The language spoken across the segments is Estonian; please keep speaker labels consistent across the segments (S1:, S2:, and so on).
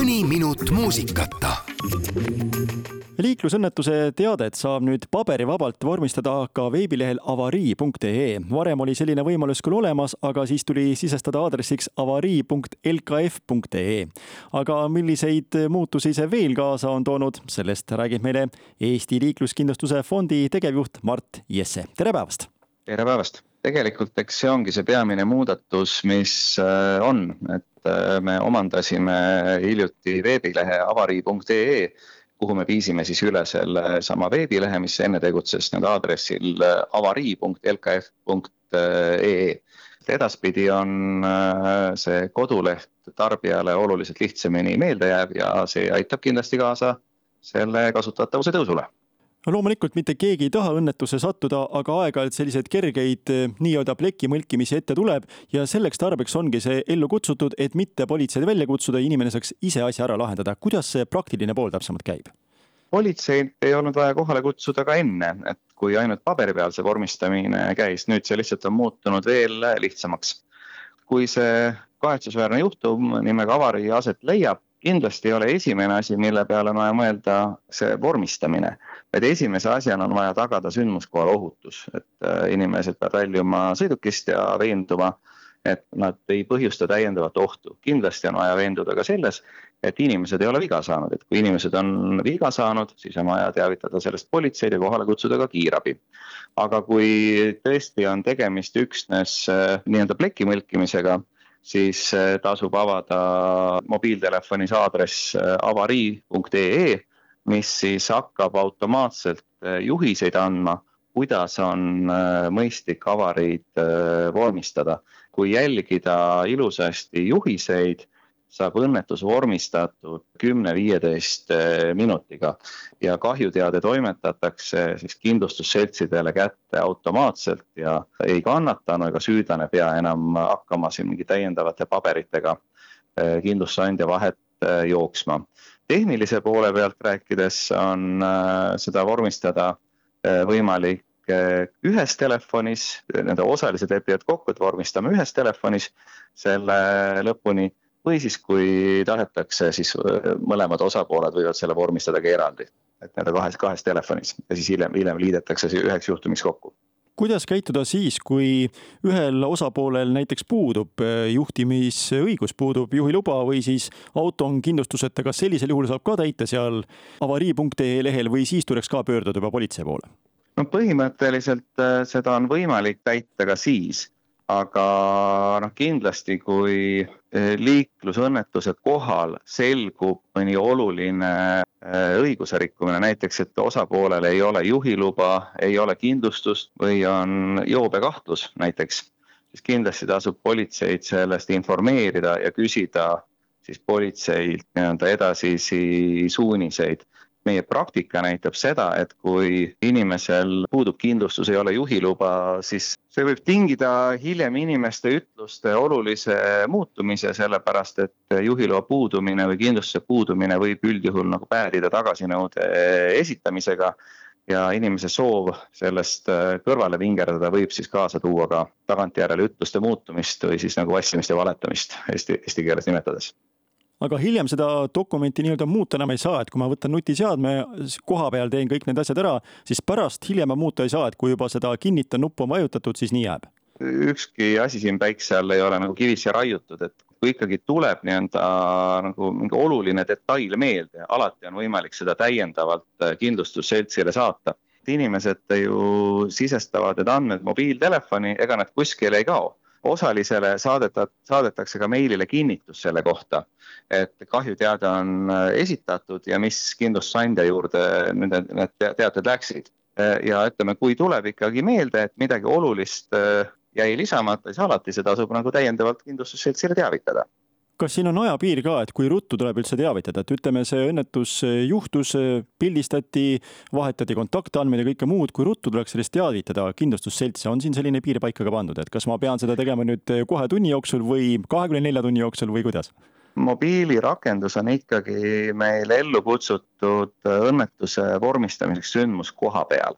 S1: mõni minut muusikata
S2: liiklusõnnetuse teadet saab nüüd paberivabalt vormistada ka veebilehel avarii.ee. varem oli selline võimalus küll olemas, aga siis tuli sisestada aadressiks avarii.lkf.ee. aga milliseid muutusi see veel kaasa on toonud, sellest räägib meile Eesti Liikluskindlustuse Fondi tegevjuht Mart Jesse, tere päevast!
S3: Tere päevast! tegelikult eks see ongi see peamine muudatus, mis äh, on, et äh, me omandasime hiljuti veebilehe avarii.ee kuhu me viisime siis üle selle sama veebilehe, mis enne tegutses nüüd aadressil äh, avarii.lkf.ee. edaspidi on see koduleht tarbijale oluliselt lihtsamini meelde jääv ja see aitab kindlasti kaasa selle kasutatavuse tõusule
S2: no loomulikult mitte keegi ei taha õnnetusse sattuda, aga aeg-ajalt selliseid kergeid eh, nii-öelda pleki mõlkimisi ette tuleb ja selleks tarbeks ongi see ellu kutsutud, et mitte politseid välja kutsuda ja inimene saaks ise asja ära lahendada. kuidas see praktiline pool täpsemalt käib?
S3: politseid ei olnud vaja kohale kutsuda ka enne, et kui ainult paberi peal see vormistamine käis, nüüd see lihtsalt on muutunud veel lihtsamaks. kui see kahetsusväärne juhtum nimega avarii aset leiab, kindlasti ei ole esimene asi, mille peale on vaja mõelda, see vormistamine, vaid esimese asjana on vaja tagada sündmuskohal ohutus, et äh, inimesed peavad väljuma sõidukist ja veenduma, et nad ei põhjusta täiendavat ohtu. kindlasti on vaja veenduda ka selles, et inimesed ei ole viga saanud, et kui inimesed on viga saanud, siis on vaja teavitada sellest politseid ja kohale kutsuda ka kiirabi. aga kui tõesti on tegemist üksnes äh, nii-öelda pleki mõlkimisega siis äh, tasub avada mobiiltelefonis aadress äh, avarii.ee, mis siis hakkab automaatselt äh, juhiseid andma, kuidas on mõistlik avariid vormistada. kui jälgida ilusasti juhiseid saab õnnetus vormistatud kümne-viieteist eh, minutiga ja kahjuteade toimetatakse siis kindlustusseltsidele kätte automaatselt ja ei kannatanu ega süüdlane pea enam hakkama siin mingi täiendavate paberitega eh, kindlustusandja vahet eh, jooksma. tehnilise poole pealt rääkides on seda vormistada võimalik ühes telefonis, nende osalised lepivad kokku, et vormistame ühes telefonis selle lõpuni või siis, kui tahetakse, siis mõlemad osapooled võivad selle vormistada ka eraldi, et nii-öelda kahes, kahes telefonis ja siis hiljem, hiljem liidetakse see üheks juhtumiks kokku
S2: kuidas käituda siis, kui ühel osapoolel näiteks puudub juhtimisõigus, puudub juhiluba või siis auto on kindlustuseta, kas sellisel juhul saab ka täita seal avarii.ee lehel või siis tuleks ka pöörduda juba politsei poole?
S3: no põhimõtteliselt seda on võimalik täita ka siis aga noh, kindlasti kui eh, liiklusõnnetuse kohal selgub mõni oluline eh, õiguse rikkumine, näiteks et osapoolel ei ole juhiluba, ei ole kindlustust või on joobekahtlus näiteks, siis kindlasti tasub politseid sellest informeerida ja küsida siis politseilt nii-öelda edasisi suuniseid meie praktika näitab seda, et kui inimesel puudub kindlustus, ei ole juhiluba, siis see võib tingida hiljem inimeste ütluste olulise muutumise, sellepärast et juhiloa puudumine või kindlustuse puudumine võib üldjuhul nagu päädida tagasinõude esitamisega ja inimese soov sellest kõrvale vingerdada võib siis kaasa tuua ka tagantjärele ütluste muutumist või siis nagu vassimist ja valetamist eesti, eesti keeles nimetades
S2: aga hiljem seda dokumenti nii-öelda muuta enam ei saa, et kui ma võtan nutiseadme koha peal, teen kõik need asjad ära, siis pärast hiljem ma muuta ei saa, et kui juba seda kinnitan nuppu on vajutatud, siis nii jääb.
S3: ükski asi siin päikse all ei ole nagu kivisse raiutud, et kui ikkagi tuleb nii-öelda nagu mingi oluline detail meelde, alati on võimalik seda täiendavalt äh, kindlustusseltsile saata. inimesed ju sisestavad need andmed mobiiltelefoni, ega nad kuskile ei kao osalisele saadeta, saadetakse ka meilile kinnitus selle kohta, et kahjuteade on äh, esitatud ja mis kindlustusandja juurde nende, need teated läksid. Äh, ja ütleme, kui tuleb ikkagi meelde, et midagi olulist äh, jäi lisamata, siis alati see tasub nagu täiendavalt kindlustusseltsile teavitada
S2: kas siin on ajapiir ka, et kui ruttu tuleb üldse teavitada, et ütleme, see õnnetus juhtus, pildistati, vahetati kontaktandmeid ja kõike muud, kui ruttu tuleks sellest teavitada kindlustusseltsi, on siin selline piir paika ka pandud, et kas ma pean seda tegema nüüd kohe tunni jooksul või kahekümne nelja tunni jooksul või kuidas?
S3: mobiilirakendus on ikkagi meil ellu kutsutud õnnetuse vormistamiseks sündmuskoha peal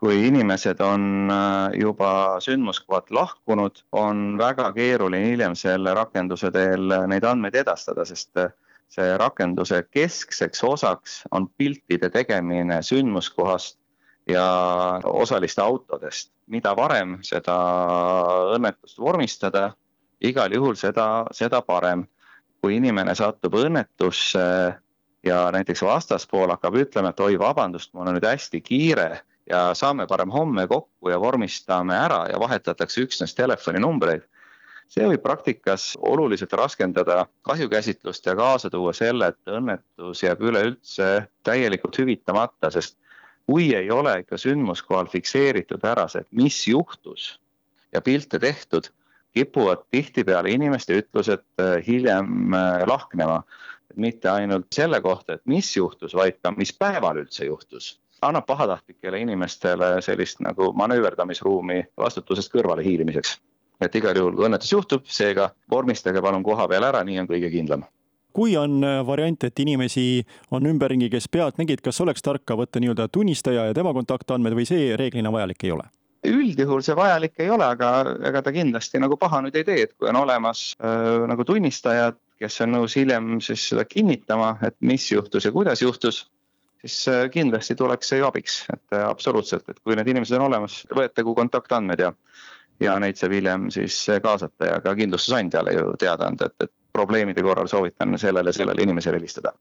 S3: kui inimesed on äh, juba sündmuskohalt lahkunud, on väga keeruline hiljem selle rakenduse teel neid andmeid edastada, sest äh, see rakenduse keskseks osaks on piltide tegemine sündmuskohast ja osaliste autodest. mida varem seda õnnetust vormistada, igal juhul seda, seda parem. kui inimene satub õnnetusse ja näiteks vastaspool hakkab ütlema, et oi, vabandust, mul on nüüd hästi kiire ja saame parem homme kokku ja vormistame ära ja vahetatakse üksnes telefoninumbreid see võib praktikas oluliselt raskendada kahjukäsitlust ja kaasa tuua selle, et õnnetus jääb üleüldse täielikult hüvitamata, sest kui ei ole ikka sündmuskohal fikseeritud ära see, et mis juhtus ja pilte tehtud, kipuvad tihtipeale inimeste ütlused äh, hiljem äh, lahknema. mitte ainult selle kohta, et mis juhtus, vaid ka, mis päeval üldse juhtus. Annab pahatahtlikele inimestele sellist nagu manööverdamisruumi vastutusest kõrvale hiilimiseks. et igal juhul, kui õnnetus juhtub, seega vormistage palun koha peal ära, nii on kõige kindlam
S2: kui on äh, variant, et inimesi on ümberringi, kes pealtnägid, kas oleks tark ka võtta nii-öelda tunnistaja ja tema kontaktandmed või see reeglina vajalik ei ole?
S3: üldjuhul see vajalik ei ole, aga ega ta kindlasti nagu paha nüüd ei tee, et kui on olemas äh, nagu tunnistajad, kes on nõus hiljem siis seda kinnitama, et mis juhtus ja kuidas juhtus, siis äh, kindlasti tuleks see ju abiks, et äh, absoluutselt, et kui need inimesed on olemas, võetagu kontaktandmed ja ja neid saab hiljem siis kaasata ja ka kindlustusandjale ju teada anda, et, et probleemide korral soovitan sellele, sellele inimesele helistada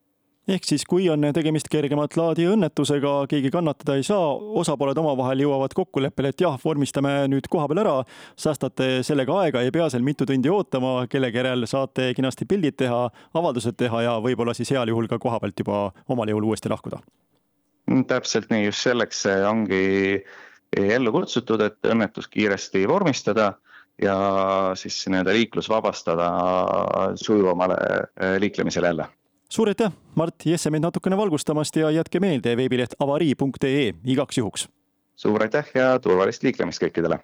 S2: ehk siis, kui on tegemist kergemat laadi õnnetusega, keegi kannatada ei saa, osapooled omavahel jõuavad kokkuleppele, et jah, vormistame nüüd kohapeal ära, säästate sellega aega, ei pea seal mitu tundi ootama, kellegi järel saate kenasti pildid teha, avaldused teha ja võib-olla siis heal juhul ka koha pealt juba omal jõul uuesti lahkuda.
S3: täpselt nii, just selleks ongi ellu kutsutud, et õnnetus kiiresti vormistada ja siis nii-öelda liiklus vabastada sujuvamale liiklemisele jälle
S2: suur aitäh, Mart Jesse meid natukene valgustamast ja jätke meelde veebileht avarii.ee igaks juhuks.
S3: suur aitäh ja turvalist liiklemist kõikidele